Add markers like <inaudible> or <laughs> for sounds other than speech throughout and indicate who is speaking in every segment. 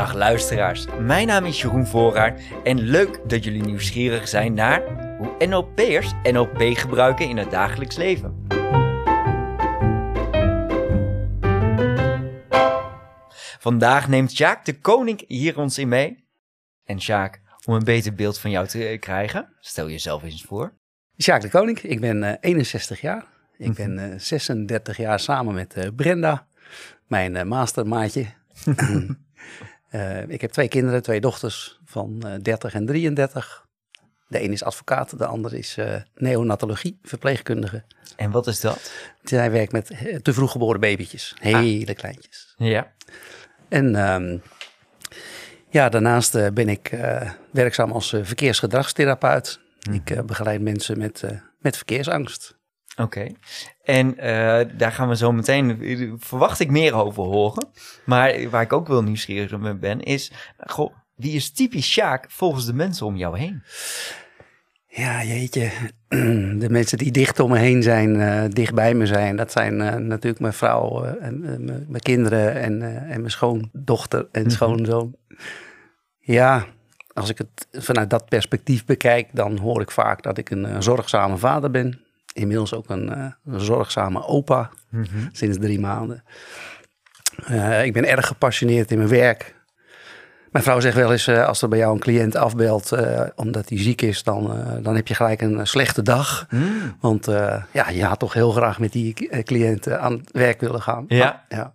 Speaker 1: Dag luisteraars, mijn naam is Jeroen Voorraar en leuk dat jullie nieuwsgierig zijn naar hoe NLP'ers NLP gebruiken in het dagelijks leven. Vandaag neemt Sjaak de Koning hier ons in mee. En Sjaak, om een beter beeld van jou te krijgen, stel jezelf eens voor.
Speaker 2: Sjaak de Koning, ik ben uh, 61 jaar. Ik <laughs> ben uh, 36 jaar samen met uh, Brenda, mijn <laughs> uh, mastermaatje. ik heb twee kinderen, twee dochters van 30 en 33. De een is advocaat, de ander is neonatologie, verpleegkundige.
Speaker 1: En wat is dat?
Speaker 2: Zij werkt met te vroeg geboren babytjes, hele ah. kleintjes.
Speaker 1: Ja.
Speaker 2: En um, ja, daarnaast uh, ben ik uh, werkzaam als uh, verkeersgedragstherapeut. Mm. Ik begeleid mensen met, met verkeersangst.
Speaker 1: Oké, okay. en daar gaan we zo meteen, verwacht ik meer over horen. Maar waar ik ook wel nieuwsgierig mee ben, is, goh, wie is typisch Sjaak volgens de mensen om jou heen?
Speaker 2: Ja, jeetje. <clears throat> De mensen die dicht om me heen zijn, uh, dicht bij me zijn, dat zijn uh, natuurlijk mijn vrouw, en mijn kinderen en, en mijn schoondochter en mm schoonzoon. Ja, als ik het vanuit dat perspectief bekijk, dan hoor ik vaak dat ik een zorgzame vader ben. Inmiddels ook een, een zorgzame opa, mm -hmm. sinds drie maanden. ik ben erg gepassioneerd in mijn werk. Mijn vrouw zegt wel eens, uh, als er bij jou een cliënt afbelt omdat hij ziek is, dan, dan heb je gelijk een slechte dag. Mm. Want ja, je had toch heel graag met die cliënt aan het werk willen gaan.
Speaker 1: Ja.
Speaker 2: ja.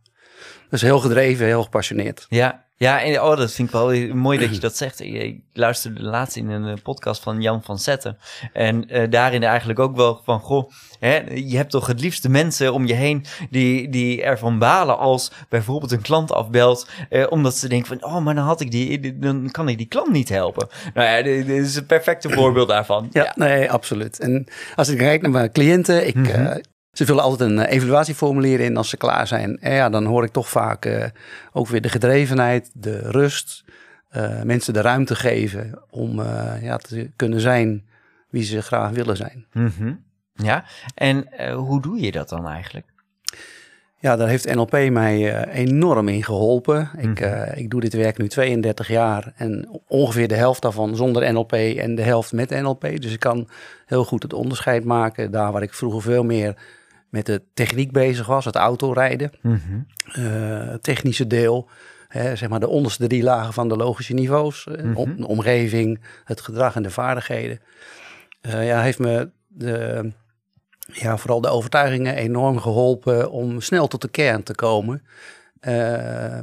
Speaker 2: Dus heel gedreven, heel gepassioneerd.
Speaker 1: Ja, ja, en oh, dat vind ik wel mooi dat je dat zegt. Ik luisterde laatst in een podcast van Jan van Zetten. En uh, daarin eigenlijk ook wel van, goh, hè, je hebt toch het liefste mensen om je heen die, die ervan balen als bijvoorbeeld een klant afbelt. Uh, omdat ze denken van, oh, maar dan had ik die, dan kan ik die klant niet helpen. Nou ja, dit, is een perfecte voorbeeld daarvan.
Speaker 2: Ja, ja, nee, absoluut. En als ik kijk naar mijn cliënten, ik, mm -hmm. uh, ze vullen altijd een evaluatieformulier in als ze klaar zijn. En ja, dan hoor ik toch vaak uh, ook weer de gedrevenheid, de rust. Uh, mensen de ruimte geven om uh, ja, te kunnen zijn wie ze graag willen zijn.
Speaker 1: Mm -hmm. Ja, en hoe doe je dat dan eigenlijk?
Speaker 2: Ja, daar heeft NLP mij enorm in geholpen. Mm ik, ik doe dit werk nu 32 jaar en ongeveer de helft daarvan zonder NLP en de helft met NLP. Dus ik kan heel goed het onderscheid maken. Daar waar ik vroeger veel meer met de techniek bezig was, het autorijden, mm -hmm. uh, technische deel, hè, zeg maar de onderste drie lagen van de logische niveaus, mm -hmm. de omgeving, het gedrag en de vaardigheden. Uh, ja, heeft me de, ja, vooral de overtuigingen enorm geholpen om snel tot de kern te komen. Uh,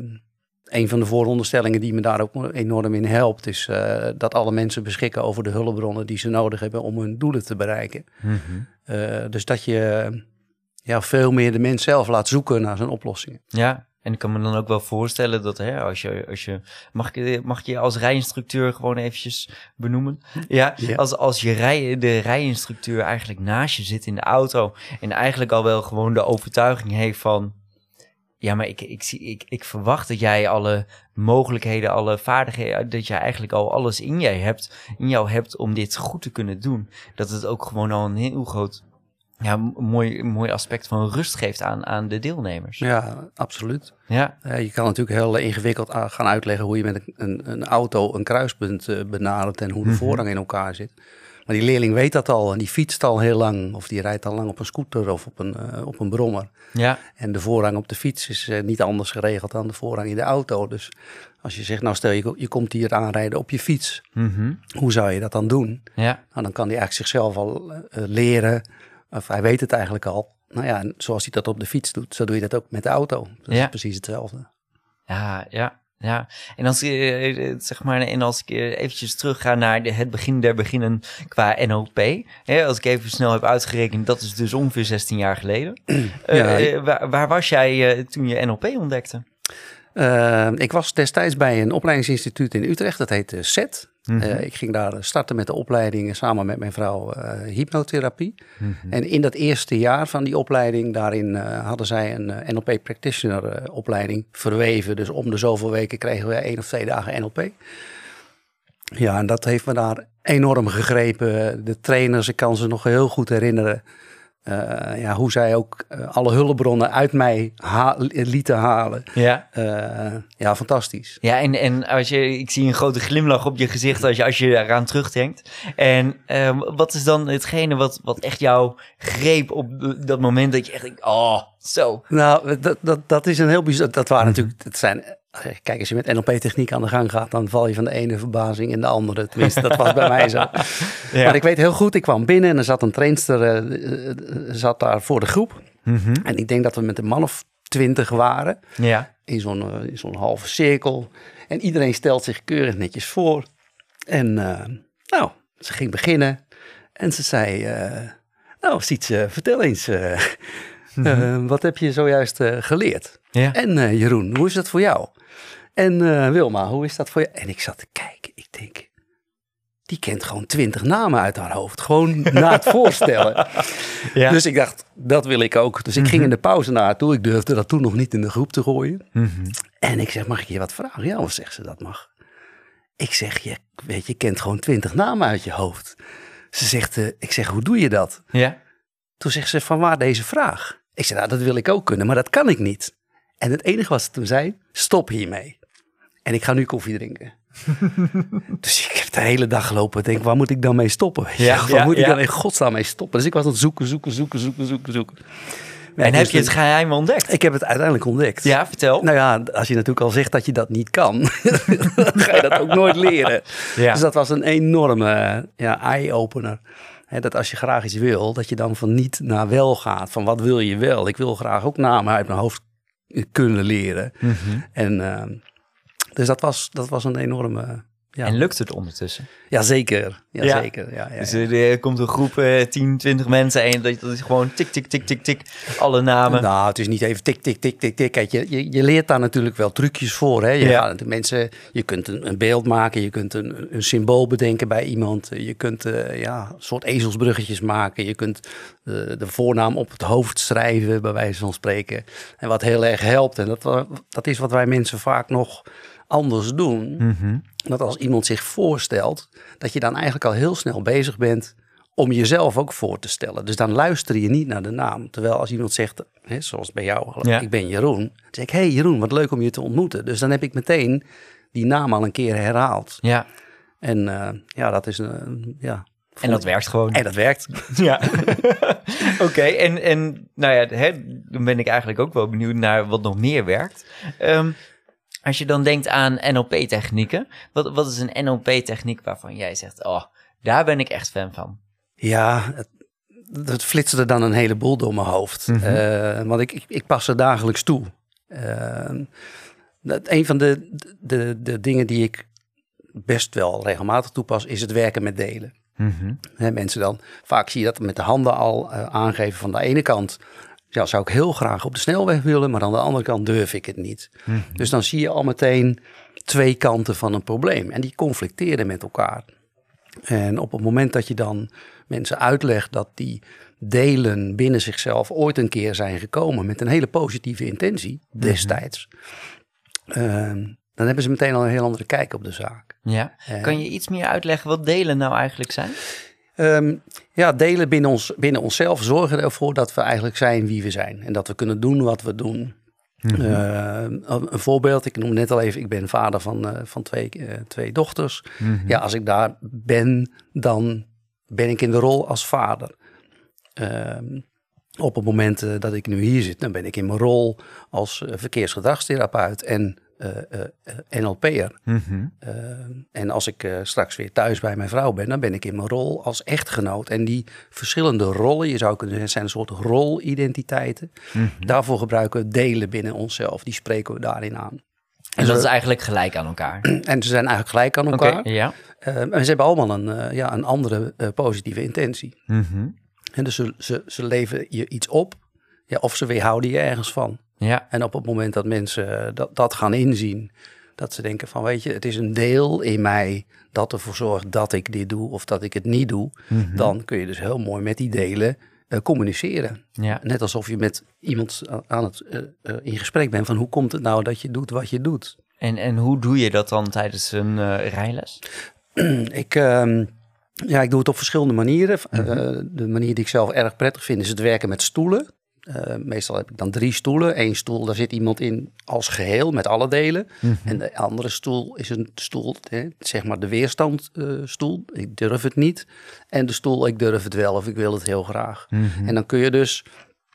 Speaker 2: een van de vooronderstellingen die me daar ook enorm in helpt, is uh, dat alle mensen beschikken over de hulpbronnen die ze nodig hebben om hun doelen te bereiken. Mm -hmm. uh, dus dat je ja, veel meer de mens zelf laat zoeken naar zijn oplossingen.
Speaker 1: Ja, en ik kan me dan ook wel voorstellen dat hè, als je, als je mag, ik, mag je als rijinstructeur gewoon eventjes benoemen? Ja, <laughs> ja. Als, als je rij, de rijinstructeur eigenlijk naast je zit in de auto en eigenlijk al wel gewoon de overtuiging heeft van, ja, maar ik, ik, zie, ik, ik verwacht dat jij alle mogelijkheden, alle vaardigheden, dat jij eigenlijk al alles in, jij hebt, in jou hebt om dit goed te kunnen doen. Dat het ook gewoon al een heel groot ja, een mooi, mooi aspect van rust geeft aan, aan de deelnemers.
Speaker 2: Ja, absoluut.
Speaker 1: Ja.
Speaker 2: Je kan natuurlijk heel ingewikkeld gaan uitleggen hoe je met een, een auto een kruispunt uh, benadert en hoe de -hmm. voorrang in elkaar zit. Maar die leerling weet dat al en die fietst al heel lang of die rijdt al lang op een scooter of op een, uh, op een brommer.
Speaker 1: Ja.
Speaker 2: En de voorrang op de fiets is niet anders geregeld dan de voorrang in de auto. Dus als je zegt, nou stel je, je komt hier aanrijden op je fiets,
Speaker 1: mm -hmm.
Speaker 2: hoe zou je dat dan doen?
Speaker 1: Ja.
Speaker 2: Nou, dan kan hij eigenlijk zichzelf al leren of hij weet het eigenlijk al. Nou ja, en zoals hij dat op de fiets doet, zo doe je dat ook met de auto. Dat ja. is precies hetzelfde.
Speaker 1: Ja, ja, ja. En als, uh, zeg maar, en als ik eventjes terug ga naar de, het begin der beginnen qua NLP. Hè, als ik even snel heb uitgerekend, dat is dus ongeveer 16 jaar geleden. <clears throat> ja. uh, waar, waar, was jij toen je NLP ontdekte?
Speaker 2: ik was destijds bij een opleidingsinstituut in Utrecht, dat heet SET. Mm -hmm. uh, ik ging daar starten met de opleiding samen met mijn vrouw uh, hypnotherapie. Mm -hmm. En in dat eerste jaar van die opleiding, daarin uh, hadden zij een NLP practitioner opleiding verweven. Dus om de zoveel weken kregen we één of twee dagen NLP. Ja, en dat heeft me daar enorm gegrepen. De trainers, ik kan ze nog heel goed herinneren. Uh, ja, hoe zij ook uh, alle hulpbronnen uit mij ha lieten halen.
Speaker 1: Ja.
Speaker 2: Uh, ja, fantastisch.
Speaker 1: Ja, en, en als je, ik zie een grote glimlach op je gezicht als je, als je eraan terugdenkt. En ehm, wat is dan hetgene wat, wat echt jou greep op dat moment dat je echt denkt, oh, zo.
Speaker 2: Nou, dat, dat, dat is een heel bijzonder, dat waren natuurlijk, het zijn Kijk, als je met NLP-techniek aan de gang gaat, dan val je van de ene verbazing in de andere. Tenminste, dat was bij mij zo. <laughs> Ja. Maar ik weet heel goed, ik kwam binnen en er zat een trainster uh, zat daar voor de groep. Mm -hmm. En ik denk dat we met een man of twintig waren.
Speaker 1: Ja.
Speaker 2: In zo'n uh, zo'n halve cirkel. En iedereen stelt zich keurig netjes voor. En nou, ze ging beginnen. En ze zei, nou Sietse, vertel eens, mm -hmm. wat heb je zojuist geleerd?
Speaker 1: Ja.
Speaker 2: En Jeroen, hoe is dat voor jou? En Wilma, hoe is dat voor je? En ik zat te kijken. Ik denk, die kent gewoon twintig namen uit haar hoofd. Gewoon na het <laughs> voorstellen. Ja. Dus ik dacht, dat wil ik ook. Dus ik ging in de pauze naar haar toe. Ik durfde dat toen nog niet in de groep te gooien.
Speaker 1: Mm -hmm.
Speaker 2: En ik zeg, mag ik je wat vragen? Ja, wat zegt ze, dat mag. Ik zeg, je, weet je, kent gewoon twintig namen uit je hoofd. Ze zegt, uh, ik zeg, hoe doe je dat?
Speaker 1: Ja.
Speaker 2: Toen zegt ze, van waar deze vraag? Ik zeg, nou, dat wil ik ook kunnen, maar dat kan ik niet. En het enige wat ze toen zei, stop hiermee. En ik ga nu koffie drinken. <laughs> dus ik heb de hele dag gelopen. Denk, waar moet ik dan mee stoppen?
Speaker 1: Ja,
Speaker 2: waar
Speaker 1: ja,
Speaker 2: moet ik dan in godsnaam mee stoppen? Dus ik was aan het zoeken, zoeken, zoeken, zoeken, zoeken, zoeken.
Speaker 1: En
Speaker 2: dus
Speaker 1: heb je het geheim ontdekt?
Speaker 2: Ik heb het uiteindelijk ontdekt.
Speaker 1: Ja, vertel.
Speaker 2: Nou ja, als je natuurlijk al zegt dat je dat niet kan, <laughs> dan ga je dat ook nooit leren.
Speaker 1: Ja.
Speaker 2: Dus dat was een enorme ja, eye-opener. Dat als je graag iets wil, dat je dan van niet naar wel gaat. Van wat wil je wel? Ik wil graag ook namen uit mijn hoofd kunnen leren.
Speaker 1: Mhm.
Speaker 2: En uh, dus dat was, dat was een enorme... Ja,
Speaker 1: En lukt het ondertussen?
Speaker 2: ja zeker. Ja,
Speaker 1: Ja.
Speaker 2: zeker. Ja, ja,
Speaker 1: Dus
Speaker 2: ja.
Speaker 1: er komt een groep, eh 10, 20 mensen en dat, dat is gewoon tik, tik, tik, tik, tik, alle namen.
Speaker 2: Nou, het is niet even tik, tik, tik, tik, tik. Kijk, je, je, je leert daar natuurlijk wel trucjes voor. Hè? Je,
Speaker 1: Ja.
Speaker 2: gaat, de mensen, je kunt een, een beeld maken, je kunt een, een symbool bedenken bij iemand. Je kunt eh, ja, een soort ezelsbruggetjes maken. Je kunt eh, de voornaam op het hoofd schrijven, bij wijze van spreken. En wat heel erg helpt, en dat, dat is wat wij mensen vaak nog anders doen.
Speaker 1: Mhm.
Speaker 2: Dat als iemand zich voorstelt, dat je dan eigenlijk al heel snel bezig bent om jezelf ook voor te stellen. Dus dan luister je niet naar de naam. Terwijl als iemand zegt, hè, zoals bij jou,
Speaker 1: Ja.
Speaker 2: ik ben Jeroen. Dan zeg ik, hey Jeroen, wat leuk om je te ontmoeten. Dus dan heb ik meteen die naam al een keer herhaald.
Speaker 1: Ja,
Speaker 2: En eh, ja, dat is een, ja.
Speaker 1: en dat werkt gewoon.
Speaker 2: En dat werkt. <laughs>
Speaker 1: Ja. <laughs> Oké, en, en nou ja, hè, dan ben ik eigenlijk ook wel benieuwd naar wat nog meer werkt. Ehm, als je dan denkt aan NLP-technieken, wat, wat is een NLP-techniek waarvan jij zegt, oh, daar ben ik echt fan van?
Speaker 2: Ja, het, het flitste dan een heleboel door mijn hoofd.
Speaker 1: Mhm.
Speaker 2: Eh, want ik, ik, ik pas er dagelijks toe. Dat, een van de, de, de dingen die ik best wel regelmatig toepas, is het werken met delen.
Speaker 1: Mhm.
Speaker 2: Mensen dan, vaak zie je dat met de handen al eh, aangeven van de ene kant. Ja, zou ik heel graag op de snelweg willen, maar aan de andere kant durf ik het niet.
Speaker 1: Mhm.
Speaker 2: Dus dan zie je al meteen twee kanten van een probleem. En die conflicteren met elkaar. En op het moment dat je dan mensen uitlegt dat die delen binnen zichzelf ooit een keer zijn gekomen met een hele positieve intentie destijds, ehm, dan hebben ze meteen al een heel andere kijk op de zaak.
Speaker 1: Ja. Kan je iets meer uitleggen wat delen nou eigenlijk zijn?
Speaker 2: Ehm, ja, delen binnen, ons, binnen onszelf zorgen ervoor dat we eigenlijk zijn wie we zijn. En dat we kunnen doen wat we doen. Eh, een voorbeeld, ik noem net al even, ik ben vader van, eh, van twee, eh, twee dochters. Ja, als ik daar ben, dan ben ik in de rol als vader. Ehm, op het moment eh, dat ik nu hier zit, dan ben ik in mijn rol als verkeersgedragstherapeut en NLP'er.
Speaker 1: Mhm.
Speaker 2: Uh, en als ik uh, straks weer thuis bij mijn vrouw ben, dan ben ik in mijn rol als echtgenoot. En die verschillende rollen, je zou kunnen zeggen, zijn een soort rolidentiteiten.
Speaker 1: Mhm.
Speaker 2: Daarvoor gebruiken we delen binnen onszelf. Die spreken we daarin aan.
Speaker 1: En dat is eigenlijk gelijk aan elkaar. <clears throat>
Speaker 2: En ze zijn eigenlijk gelijk aan
Speaker 1: Oké,
Speaker 2: elkaar.
Speaker 1: ja.
Speaker 2: Uh, en ze hebben allemaal een, uh, ja, een andere uh, positieve intentie.
Speaker 1: Mhm.
Speaker 2: En dus ze, ze, ze leveren je iets op, ja, of ze weerhouden je ergens van.
Speaker 1: Ja.
Speaker 2: En op het moment dat mensen dat, dat gaan inzien, dat ze denken van weet je, het is een deel in mij dat ervoor zorgt dat ik dit doe of dat ik het niet doe,
Speaker 1: Mhm.
Speaker 2: dan kun je dus heel mooi met die delen uh, communiceren.
Speaker 1: Ja.
Speaker 2: Net alsof je met iemand aan het, uh, uh, in gesprek bent van hoe komt het nou dat je doet wat je doet.
Speaker 1: En, en hoe doe je dat dan tijdens een rijles? <clears throat>
Speaker 2: ik, uh, Ja, ik doe het op verschillende manieren.
Speaker 1: Mhm.
Speaker 2: Eh, de manier die ik zelf erg prettig vind is het werken met stoelen. Eh, meestal heb ik dan drie stoelen. Eén stoel, daar zit iemand in als geheel met alle delen.
Speaker 1: Mhm.
Speaker 2: En de andere stoel is een stoel, hè, zeg maar de weerstandstoel. ik durf het niet. En de stoel, ik durf het wel of ik wil het heel graag.
Speaker 1: Mhm.
Speaker 2: En dan kun je dus,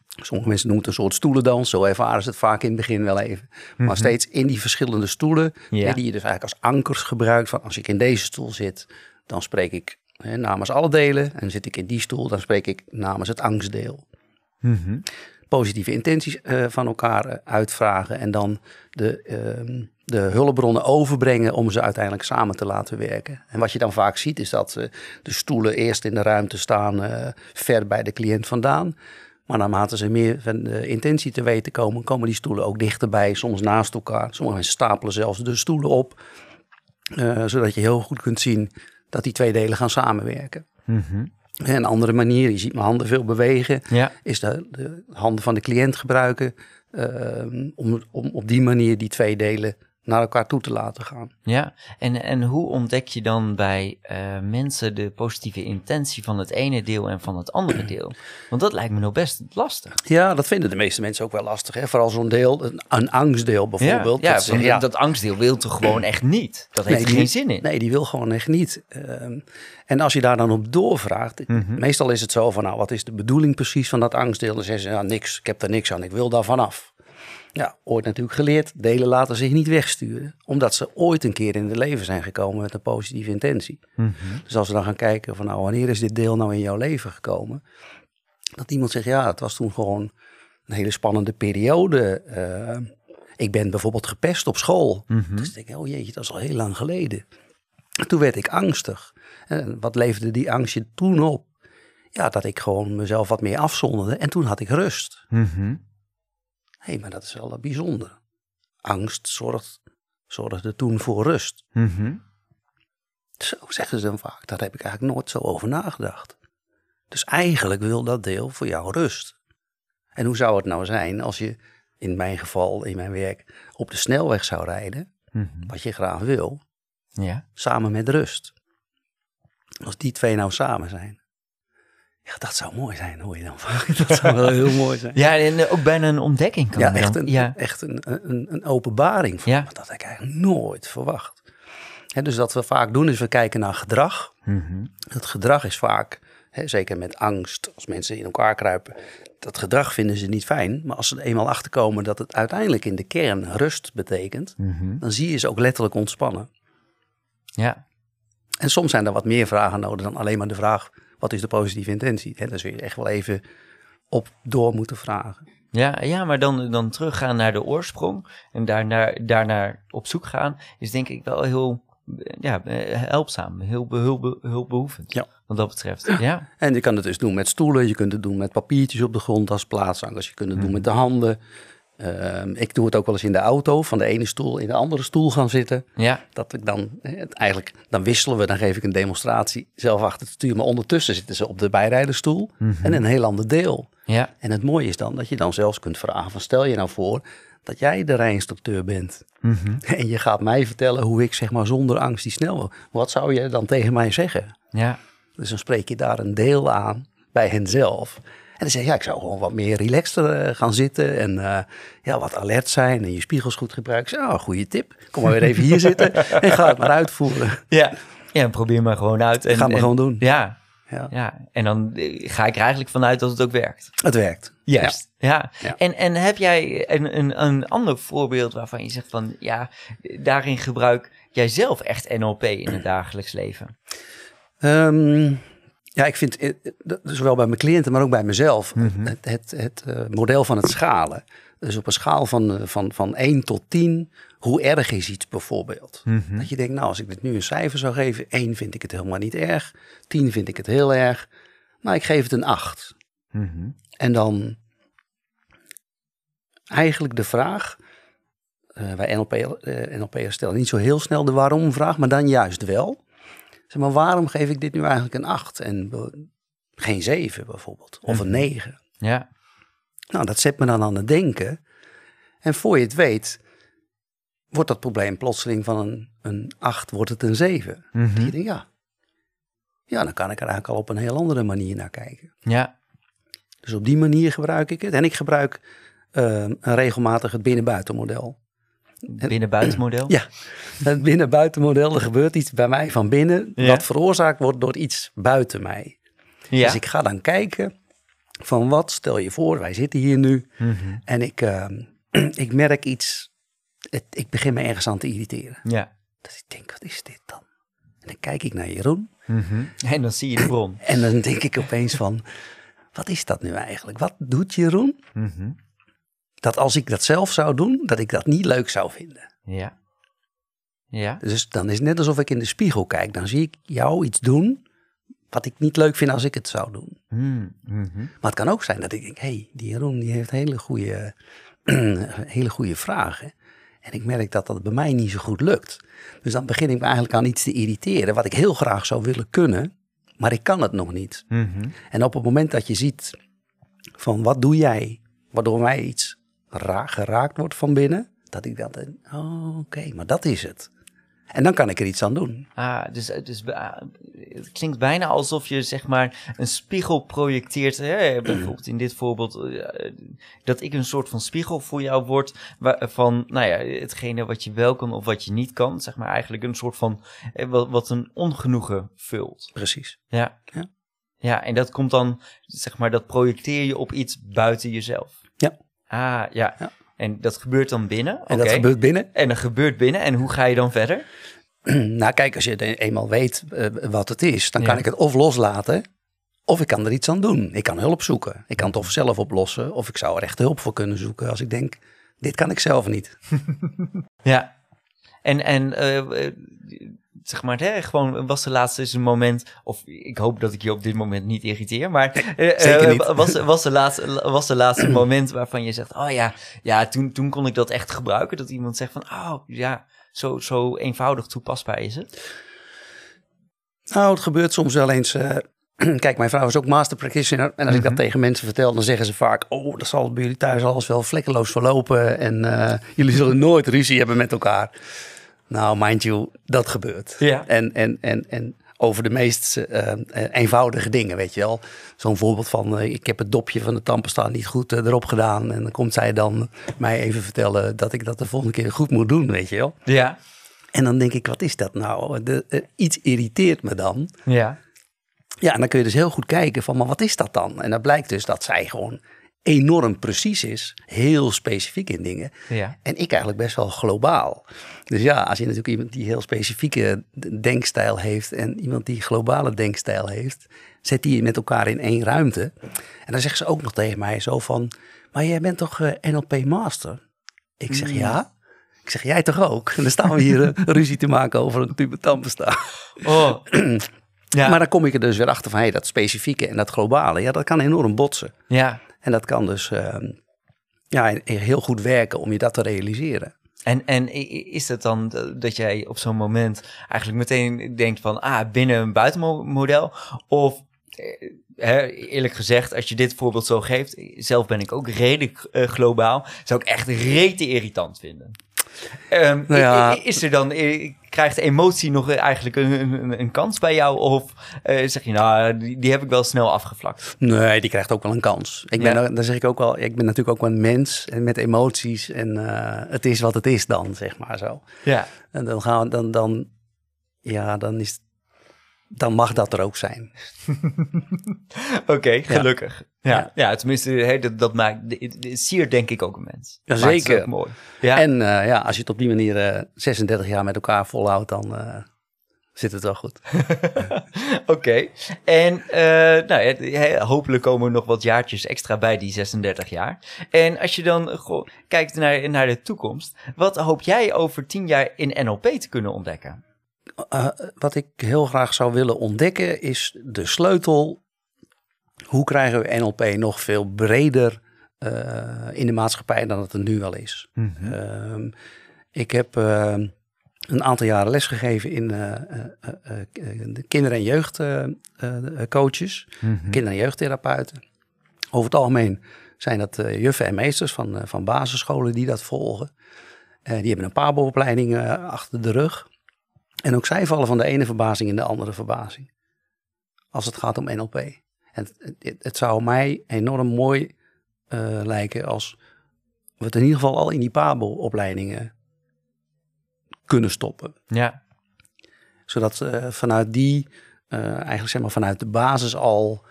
Speaker 2: sommige mensen noemen het een soort stoelendans. Zo ervaren ze het vaak in het begin wel even. Maar steeds in die verschillende stoelen,
Speaker 1: Ja.
Speaker 2: die je dus eigenlijk als ankers gebruikt. Van als ik in deze stoel zit, dan spreek ik hè, namens alle delen. En zit ik in die stoel, dan spreek ik namens het angstdeel
Speaker 1: Mhm.
Speaker 2: positieve intenties eh, van elkaar eh, uitvragen en dan de, ehm, de hulpbronnen overbrengen om ze uiteindelijk samen te laten werken. En wat je dan vaak ziet is dat eh, de stoelen eerst in de ruimte staan ver bij de cliënt vandaan. Maar naarmate ze meer van de intentie te weten komen, komen die stoelen ook dichterbij, soms naast elkaar. Sommige mensen stapelen zelfs de stoelen op, zodat je heel goed kunt zien dat die twee delen gaan samenwerken.
Speaker 1: Mhm.
Speaker 2: Een andere manier, je ziet mijn handen veel bewegen,
Speaker 1: Ja.
Speaker 2: is de, de handen van de cliënt gebruiken ehm, om, om op die manier die twee delen naar elkaar toe te laten gaan.
Speaker 1: Ja, en, en hoe ontdek je dan bij eh, mensen de positieve intentie van het ene deel en van het andere <clears throat> deel? Want dat lijkt me nog best lastig.
Speaker 2: Ja, dat vinden de meeste mensen ook wel lastig. Hè? Vooral zo'n deel, een, een angstdeel bijvoorbeeld.
Speaker 1: ja,
Speaker 2: dat, ze
Speaker 1: dat angstdeel wil toch gewoon echt niet? Dat heeft
Speaker 2: Nee,
Speaker 1: er geen zin in.
Speaker 2: Nee, die wil gewoon echt niet. Ehm, en als je daar dan op doorvraagt,
Speaker 1: Mhm.
Speaker 2: meestal is het zo van, nou, wat is de bedoeling precies van dat angstdeel? Dan zeggen ze, ja, niks, ik heb er niks aan, ik wil daar vanaf. Ja, ooit natuurlijk geleerd, delen laten zich niet wegsturen. Omdat ze ooit een keer in het leven zijn gekomen met een positieve intentie.
Speaker 1: Mhm.
Speaker 2: Dus als we dan gaan kijken van, nou, wanneer is dit deel nou in jouw leven gekomen? Dat iemand zegt, ja, het was toen gewoon een hele spannende periode. Eh, ik ben bijvoorbeeld gepest op school.
Speaker 1: Mhm.
Speaker 2: Dus denk ik, oh jeetje, dat is al heel lang geleden. En toen werd ik angstig. En wat leverde die angst je toen op? Ja, dat ik gewoon mezelf wat meer afzonderde. En toen had ik rust.
Speaker 1: Mhm.
Speaker 2: Hé, hey, maar dat is wel bijzonder. Angst zorgt, zorgde toen voor rust.
Speaker 1: Mhm.
Speaker 2: Zo zeggen ze dan vaak. Daar heb ik eigenlijk nooit zo over nagedacht. Dus eigenlijk wil dat deel voor jou rust. En hoe zou het nou zijn als je, in mijn geval, in mijn werk, op de snelweg zou rijden,
Speaker 1: Mhm.
Speaker 2: wat je graag wil,
Speaker 1: Ja.
Speaker 2: samen met rust. Als die twee nou samen zijn. Ja, dat zou mooi zijn, hoor je dan vaak. <laughs> Dat zou wel heel mooi zijn.
Speaker 1: ja, en eh, ook bijna een ontdekking kan
Speaker 2: Ja, echt een,
Speaker 1: Ja.
Speaker 2: echt een, een, een openbaring. Van,
Speaker 1: Ja.
Speaker 2: Dat had ik eigenlijk nooit verwacht. Dus wat we vaak doen is we kijken naar gedrag.
Speaker 1: Mhm.
Speaker 2: Het gedrag is vaak, zeker met angst, als mensen in elkaar kruipen, dat gedrag vinden ze niet fijn. Maar als ze er eenmaal achterkomen dat het uiteindelijk in de kern rust betekent,
Speaker 1: Mhm.
Speaker 2: dan zie je ze ook letterlijk ontspannen.
Speaker 1: Ja.
Speaker 2: En soms zijn er wat meer vragen nodig dan alleen maar de vraag, wat is de positieve intentie? Hè, daar zul je echt wel even op door moeten vragen.
Speaker 1: Ja, ja, maar dan, dan teruggaan naar de oorsprong en daarnaar, daarnaar op zoek gaan, is denk ik wel heel ja, eh, helpzaam, heel hulpbehoevend.
Speaker 2: Ja.
Speaker 1: Wat dat betreft. <clears throat> Ja.
Speaker 2: En je kan het dus doen met stoelen, je kunt het doen met papiertjes op de grond als plaatsankers, je kunt het doen met de handen. Ehm, ik doe het ook wel eens in de auto, van de ene stoel in de andere stoel gaan zitten.
Speaker 1: Ja.
Speaker 2: Dat ik dan, het eigenlijk, dan wisselen we, dan geef ik een demonstratie zelf achter het stuur. Maar ondertussen zitten ze op de bijrijdersstoel en een heel ander deel.
Speaker 1: Ja.
Speaker 2: En het mooie is dan dat je dan zelfs kunt vragen van stel je nou voor dat jij de rijinstructeur bent.
Speaker 1: Mhm.
Speaker 2: En je gaat mij vertellen hoe ik zeg maar zonder angst die snel. Wat zou je dan tegen mij zeggen?
Speaker 1: Ja.
Speaker 2: Dus dan spreek je daar een deel aan bij henzelf. En dan zeg je, ja, ik zou gewoon wat meer relaxter eh, gaan zitten en eh, ja, wat alert zijn en je spiegels goed gebruiken. Ik zeg, oh, goede tip. Kom maar weer even hier zitten <laughs> en ga het maar uitvoeren.
Speaker 1: Ja. Ja, probeer maar gewoon uit. En,
Speaker 2: Ga maar
Speaker 1: en-
Speaker 2: gewoon doen.
Speaker 1: Ja.
Speaker 2: Ja,
Speaker 1: Ja. En dan eh, ga ik er eigenlijk vanuit dat het ook werkt.
Speaker 2: het werkt.
Speaker 1: Juist. Ja.
Speaker 2: Ja.
Speaker 1: En, en heb jij een, een, een ander voorbeeld waarvan je zegt van ja, daarin gebruik jij zelf echt NLP in het dagelijks leven?
Speaker 2: Ehm, ja, ik vind, eh, zowel bij mijn cliënten, maar ook bij mezelf, het, het, het eh, model van het schalen. Dus op een schaal van, eh, van, van 1 tot 10, hoe erg is iets bijvoorbeeld? Dat je denkt, nou, als ik dit nu een cijfer zou geven, 1 vind ik het helemaal niet erg, 10 vind ik het heel erg, maar ik geef het een 8.
Speaker 1: Mhm.
Speaker 2: En dan eigenlijk de vraag, eh wij NLP, NLP'ers stellen niet zo heel snel de waarom-vraag, maar dan juist wel. Zeg maar, waarom geef ik dit nu eigenlijk een 8 en geen 7 bijvoorbeeld, of een 9?
Speaker 1: Ja.
Speaker 2: Nou, dat zet me dan aan het denken. En voor je het weet, wordt dat probleem plotseling van een, een 8, wordt het een 7.
Speaker 1: Mhm.
Speaker 2: Dat je denkt, ja, ja, dan kan ik er eigenlijk al op een heel andere manier naar kijken.
Speaker 1: Ja.
Speaker 2: Dus op die manier gebruik ik het. En ik gebruik uh, regelmatig het binnen-buitenmodel.
Speaker 1: Binnen-buitenmodel?
Speaker 2: Ja, het binnen-buitenmodel. Er gebeurt iets bij mij van binnen, wat veroorzaakt wordt door iets buiten mij. Ja. Dus ik ga dan kijken van wat, stel je voor, wij zitten hier nu
Speaker 1: Mhm.
Speaker 2: en ik, uh, <clears throat> ik merk iets, het, ik begin me ergens aan te irriteren.
Speaker 1: Ja.
Speaker 2: Dat ik denk, wat is dit dan? En dan kijk ik naar Jeroen.
Speaker 1: Mhm. En dan zie je de bron.
Speaker 2: En dan denk ik opeens van, wat is dat nu eigenlijk? Wat doet Jeroen?
Speaker 1: Mhm.
Speaker 2: Dat als ik dat zelf zou doen, dat ik dat niet leuk zou vinden.
Speaker 1: Ja. Ja.
Speaker 2: Dus dan is het net alsof ik in de spiegel kijk. Dan zie ik jou iets doen wat ik niet leuk vind als ik het zou doen.
Speaker 1: Mm, mhm.
Speaker 2: Maar het kan ook zijn dat ik denk, hé, hey, die Jeroen die heeft hele goede, <clears throat> hele goede vragen. En ik merk dat dat bij mij niet zo goed lukt. Dus dan begin ik me eigenlijk aan iets te irriteren wat ik heel graag zou willen kunnen, maar ik kan het nog niet.
Speaker 1: Mhm.
Speaker 2: En op het moment dat je ziet van wat doe jij, waardoor mij iets ra geraakt wordt van binnen, dat ik dan denk, oh, oké, maar dat is het. En dan kan ik er iets aan doen.
Speaker 1: Ah, dus, dus ah, het klinkt bijna alsof je zeg maar een spiegel projecteert. Hè? <clears throat> Bijvoorbeeld in dit voorbeeld uh, dat ik een soort van spiegel voor jou word waar, van nou ja, hetgene wat je wel kan of wat je niet kan. Zeg maar eigenlijk een soort van eh, wat, wat een ongenoegen vult.
Speaker 2: Precies.
Speaker 1: Ja.
Speaker 2: ja.
Speaker 1: Ja, en dat komt dan, zeg maar, dat projecteer je op iets buiten jezelf. Ah, ja.
Speaker 2: ja.
Speaker 1: En dat gebeurt dan binnen?
Speaker 2: En
Speaker 1: okay.
Speaker 2: dat gebeurt binnen.
Speaker 1: En dat gebeurt binnen. En hoe ga je dan verder? <clears throat>
Speaker 2: nou, kijk, als je eenmaal weet uh, wat het is, dan ja. kan ik het of loslaten, of ik kan er iets aan doen. Ik kan hulp zoeken. Ik kan het of zelf oplossen, of ik zou er echt hulp voor kunnen zoeken als ik denk, dit kan ik zelf niet. <laughs>
Speaker 1: ja. En, en uh, zeg maar, hè, gewoon was de laatste is een moment, of ik hoop dat ik je op dit moment niet irriteer, maar
Speaker 2: uh, Zeker niet.
Speaker 1: was, was, de laatste, was de laatste <clears throat> moment waarvan je zegt, oh ja, ja toen, toen kon ik dat echt gebruiken, dat iemand zegt van, oh ja, zo, zo eenvoudig toepasbaar is het?
Speaker 2: Nou, het gebeurt soms wel eens. Uh, <clears throat> kijk, mijn vrouw is ook master practitioner. En als mm -hmm. ik dat tegen mensen vertel, dan zeggen ze vaak: Oh, dat zal bij jullie thuis alles wel vlekkeloos verlopen. En uh, jullie zullen nooit ruzie hebben met elkaar. Nou, mind you, dat gebeurt.
Speaker 1: Ja.
Speaker 2: En, en, en, en over de meest uh, eenvoudige dingen, weet je wel. Zo'n voorbeeld van, uh, ik heb het dopje van de tandpasta niet goed uh, erop gedaan. En dan komt zij dan mij even vertellen dat ik dat de volgende keer goed moet doen, weet je wel.
Speaker 1: Ja.
Speaker 2: En dan denk ik, wat is dat nou? De, iets irriteert me dan.
Speaker 1: Ja.
Speaker 2: Ja, en dan kun je dus heel goed kijken van, maar wat is dat dan? En dan blijkt dus dat zij gewoon enorm precies is, heel specifiek in dingen.
Speaker 1: Ja.
Speaker 2: En ik eigenlijk best wel globaal. Dus ja, als je natuurlijk iemand die heel specifieke denkstijl heeft en iemand die globale denkstijl heeft, zet die met elkaar in één ruimte. En dan zegt ze ook nog tegen mij zo van, maar jij bent toch uh, NLP master? Ik zeg
Speaker 1: Mm.
Speaker 2: ja. Ik zeg, jij toch ook? En dan staan we hier uh, ruzie te maken over een tube tandpasta.
Speaker 1: Oh. <clears throat>
Speaker 2: ja. Maar dan kom ik er dus weer achter van, hey, dat specifieke en dat globale, ja, dat kan enorm botsen.
Speaker 1: Ja.
Speaker 2: En dat kan dus uh, ja, heel goed werken om je dat te realiseren.
Speaker 1: En, en is het dan dat jij op zo'n moment eigenlijk meteen denkt van, ah, binnen een buitenmodel? Of hè, eerlijk gezegd, als je dit voorbeeld zo geeft, zelf ben ik ook redelijk uh, globaal, zou ik echt rete irritant vinden. Um,
Speaker 2: nou ja,
Speaker 1: is er dan, krijgt emotie nog eigenlijk een, een, een kans bij jou? Of uh, zeg je, nou, die, die, heb ik wel snel afgevlakt?
Speaker 2: Nee, die krijgt ook wel een kans. Ik ben, ja. dan zeg ik ook wel, ik ben natuurlijk ook wel een mens en met emoties. En uh, het is wat het is dan, zeg maar zo.
Speaker 1: Ja.
Speaker 2: En dan gaan we, dan, dan, ja, dan is dan mag dat er ook zijn. <laughs>
Speaker 1: Oké, okay, gelukkig. Ja, ja. ja tenminste, hey, dat, dat maakt, siert denk ik ook een mens.
Speaker 2: Zeker.
Speaker 1: Ook mooi. Ja.
Speaker 2: En uh, ja, als je het op die manier uh, 36 jaar met elkaar volhoudt, dan uh, zit het wel goed. <laughs>
Speaker 1: Oké. Okay. En uh, nou, ja, hopelijk komen er nog wat jaartjes extra bij die 36 jaar. En als je dan goh, kijkt naar, naar de toekomst, wat hoop jij over 10 jaar in NLP te kunnen ontdekken?
Speaker 2: Uh, wat ik heel graag zou willen ontdekken is de sleutel. Hoe krijgen we NLP nog veel breder uh, in de maatschappij dan het er nu al is?
Speaker 1: Mm
Speaker 2: -hmm. uh, ik heb een aantal jaren lesgegeven in uh, de kinder- en jeugdcoaches,
Speaker 1: Mhm.
Speaker 2: mm -hmm. kinder- en jeugdtherapeuten. Over het algemeen zijn dat juffen en meesters van, van basisscholen die dat volgen. die hebben een PABO-opleiding achter de rug. En ook zij vallen van de ene verbazing in de andere verbazing. als het gaat om NLP. En het, het, zou mij enorm mooi uh, lijken als we het in ieder geval al in die PABO-opleidingen kunnen stoppen.
Speaker 1: Ja.
Speaker 2: Zodat uh, vanuit die, uh, eigenlijk zeg maar vanuit de basis al,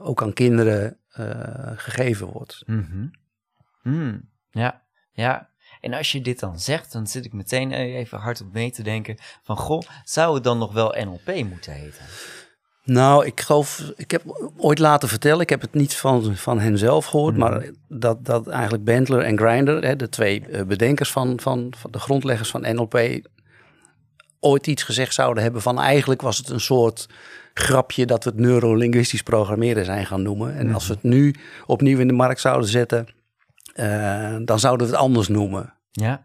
Speaker 2: ook aan kinderen gegeven wordt.
Speaker 1: Mm -hmm. ja, ja. En als je dit dan zegt, dan zit ik meteen even hard op mee te denken van, goh, zou het dan nog wel NLP moeten heten?
Speaker 2: Nou, ik geloof, ik heb ooit laten vertellen, ik heb het niet van, van hen zelf gehoord, mhm. maar dat, dat eigenlijk Bentler en Grinder, hè, de twee eh, bedenkers van, van, van de grondleggers van NLP, ooit iets gezegd zouden hebben van eigenlijk was het een soort grapje dat we het neurolinguistisch programmeren zijn gaan noemen. En als we het nu opnieuw in de markt zouden zetten, uh, dan zouden we het anders noemen.
Speaker 1: Ja,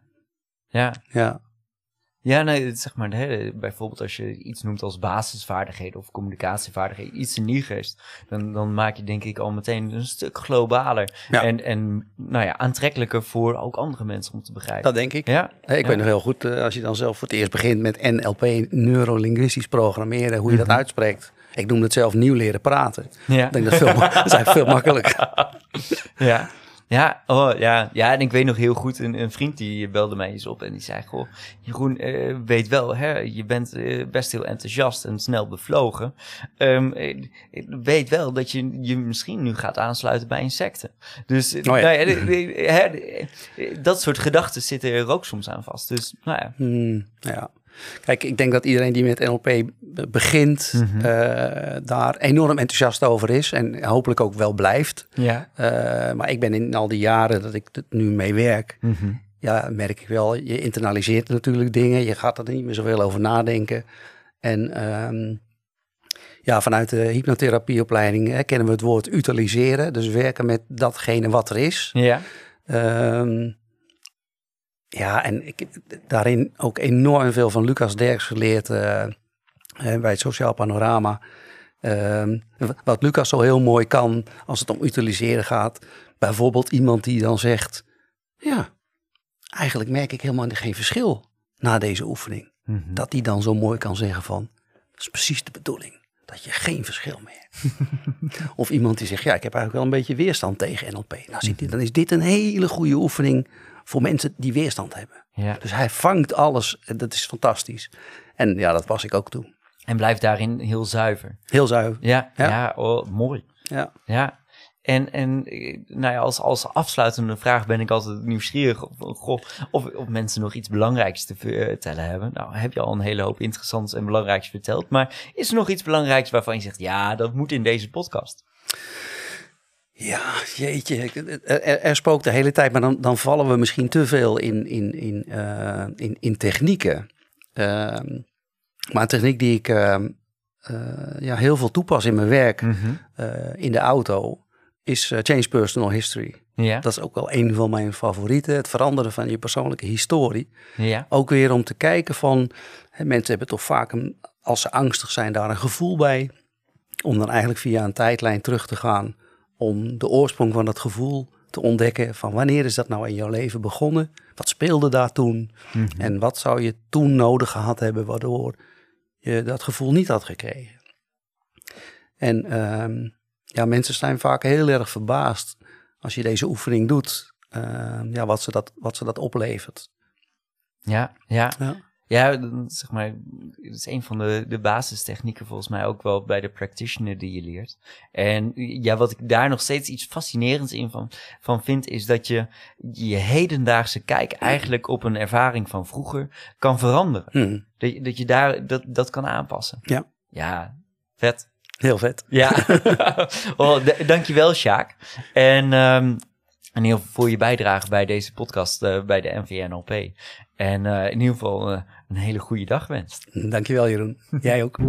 Speaker 1: ja.
Speaker 2: Ja.
Speaker 1: Ja, nee, zeg maar, hè, bijvoorbeeld als je iets noemt als basisvaardigheden of communicatievaardigheden, iets in geest, dan, dan maak je denk ik al meteen een stuk globaler en, en nou ja, aantrekkelijker voor ook andere mensen om te begrijpen.
Speaker 2: Dat denk ik.
Speaker 1: Ja.
Speaker 2: Hey, ik weet nog heel goed, uh, als je dan zelf voor het eerst begint met NLP, neurolinguistisch programmeren, hoe je dat mhm. uitspreekt. Ik noem het zelf nieuw leren praten. Ja. Ik denk dat, veel, <laughs> dat is veel makkelijker. <laughs>
Speaker 1: Ja. Ja, oh, ja, ja, en ik weet nog heel goed, een, een vriend die belde mij eens op en die zei, goh, Jeroen, uh, weet wel, hè, je bent uh, best heel enthousiast en snel bevlogen. Um, weet wel dat je je misschien nu gaat aansluiten bij insecten. Dus oh, ja. nou ja, dat soort gedachten zitten er ook soms aan vast. Dus, nou ja.
Speaker 2: Hmm, ja. Kijk, ik denk dat iedereen die met NLP begint, mm daar enorm enthousiast over is en hopelijk ook wel blijft.
Speaker 1: Ja.
Speaker 2: Uh, maar ik ben in al die jaren dat ik er nu mee werk, mm -hmm. ja, merk ik wel, je internaliseert natuurlijk dingen, je gaat er niet meer zoveel over nadenken. En um, ja, vanuit de hypnotherapieopleiding hè, kennen we het woord utiliseren, dus werken met datgene wat er is.
Speaker 1: Ja.
Speaker 2: Um, ja, en ik heb daarin ook enorm veel van Lucas Derks geleerd uh, bij het Sociaal Panorama. Uh, wat Lucas zo heel mooi kan als het om utiliseren gaat. Bijvoorbeeld iemand die dan zegt: Ja, eigenlijk merk ik helemaal geen verschil na deze oefening. Mhm. Dat die dan zo mooi kan zeggen: van, Dat is precies de bedoeling. Dat je geen verschil meer <laughs> of iemand die zegt: Ja, ik heb eigenlijk wel een beetje weerstand tegen NLP. Nou, dan is dit een hele goede oefening voor mensen die weerstand hebben.
Speaker 1: Ja.
Speaker 2: Dus hij vangt alles. Dat is fantastisch. En ja, dat was ik ook toen.
Speaker 1: En blijft daarin heel zuiver.
Speaker 2: Heel zuiver.
Speaker 1: Ja, ja. oh, mooi.
Speaker 2: Ja.
Speaker 1: ja. En, en nou ja, als, als afsluitende vraag ben ik altijd nieuwsgierig of, of, of mensen nog iets belangrijks te vertellen hebben. Nou, heb je al een hele hoop interessants en belangrijks verteld. Maar is er nog iets belangrijks waarvan je zegt, ja, dat moet in deze podcast?
Speaker 2: Ja, jeetje. Er, er, spookt de hele tijd, maar dan, dan vallen we misschien te veel in, in, in, uh, in, in technieken. Uh, maar een techniek die ik uh, ja, heel veel toepas in mijn werk mm -hmm. in de auto is Change Personal History.
Speaker 1: Ja.
Speaker 2: Dat is ook wel een van mijn favorieten. Het veranderen van je persoonlijke historie.
Speaker 1: Ja.
Speaker 2: Ook weer om te kijken van, hè, mensen hebben toch vaak, een, als ze angstig zijn, daar een gevoel bij. Om dan eigenlijk via een tijdlijn terug te gaan om de oorsprong van dat gevoel te ontdekken van wanneer is dat nou in jouw leven begonnen? Wat speelde daar toen? Mhm. En wat zou je toen nodig gehad hebben waardoor je dat gevoel niet had gekregen? En um, ja, mensen zijn vaak heel erg verbaasd als je deze oefening doet, uh, ja, wat, ze dat, wat ze dat oplevert.
Speaker 1: Ja, ja. ja. Ja, zeg maar, het is een van de, de basistechnieken volgens mij ook wel bij de practitioner die je leert. En ja, wat ik daar nog steeds iets fascinerends in van, van vind, is dat je je hedendaagse kijk eigenlijk op een ervaring van vroeger kan veranderen. Hmm. Dat, je, dat je daar dat, dat kan aanpassen.
Speaker 2: Ja.
Speaker 1: Ja, vet.
Speaker 2: Heel vet.
Speaker 1: Ja. <laughs> oh, dankjewel, Sjaak. En um, in ieder geval voor je bijdrage bij deze podcast uh, bij de NVNLP. En uh, in ieder geval uh, een hele goede dag wenst.
Speaker 2: Dankjewel Jeroen. Jij ook.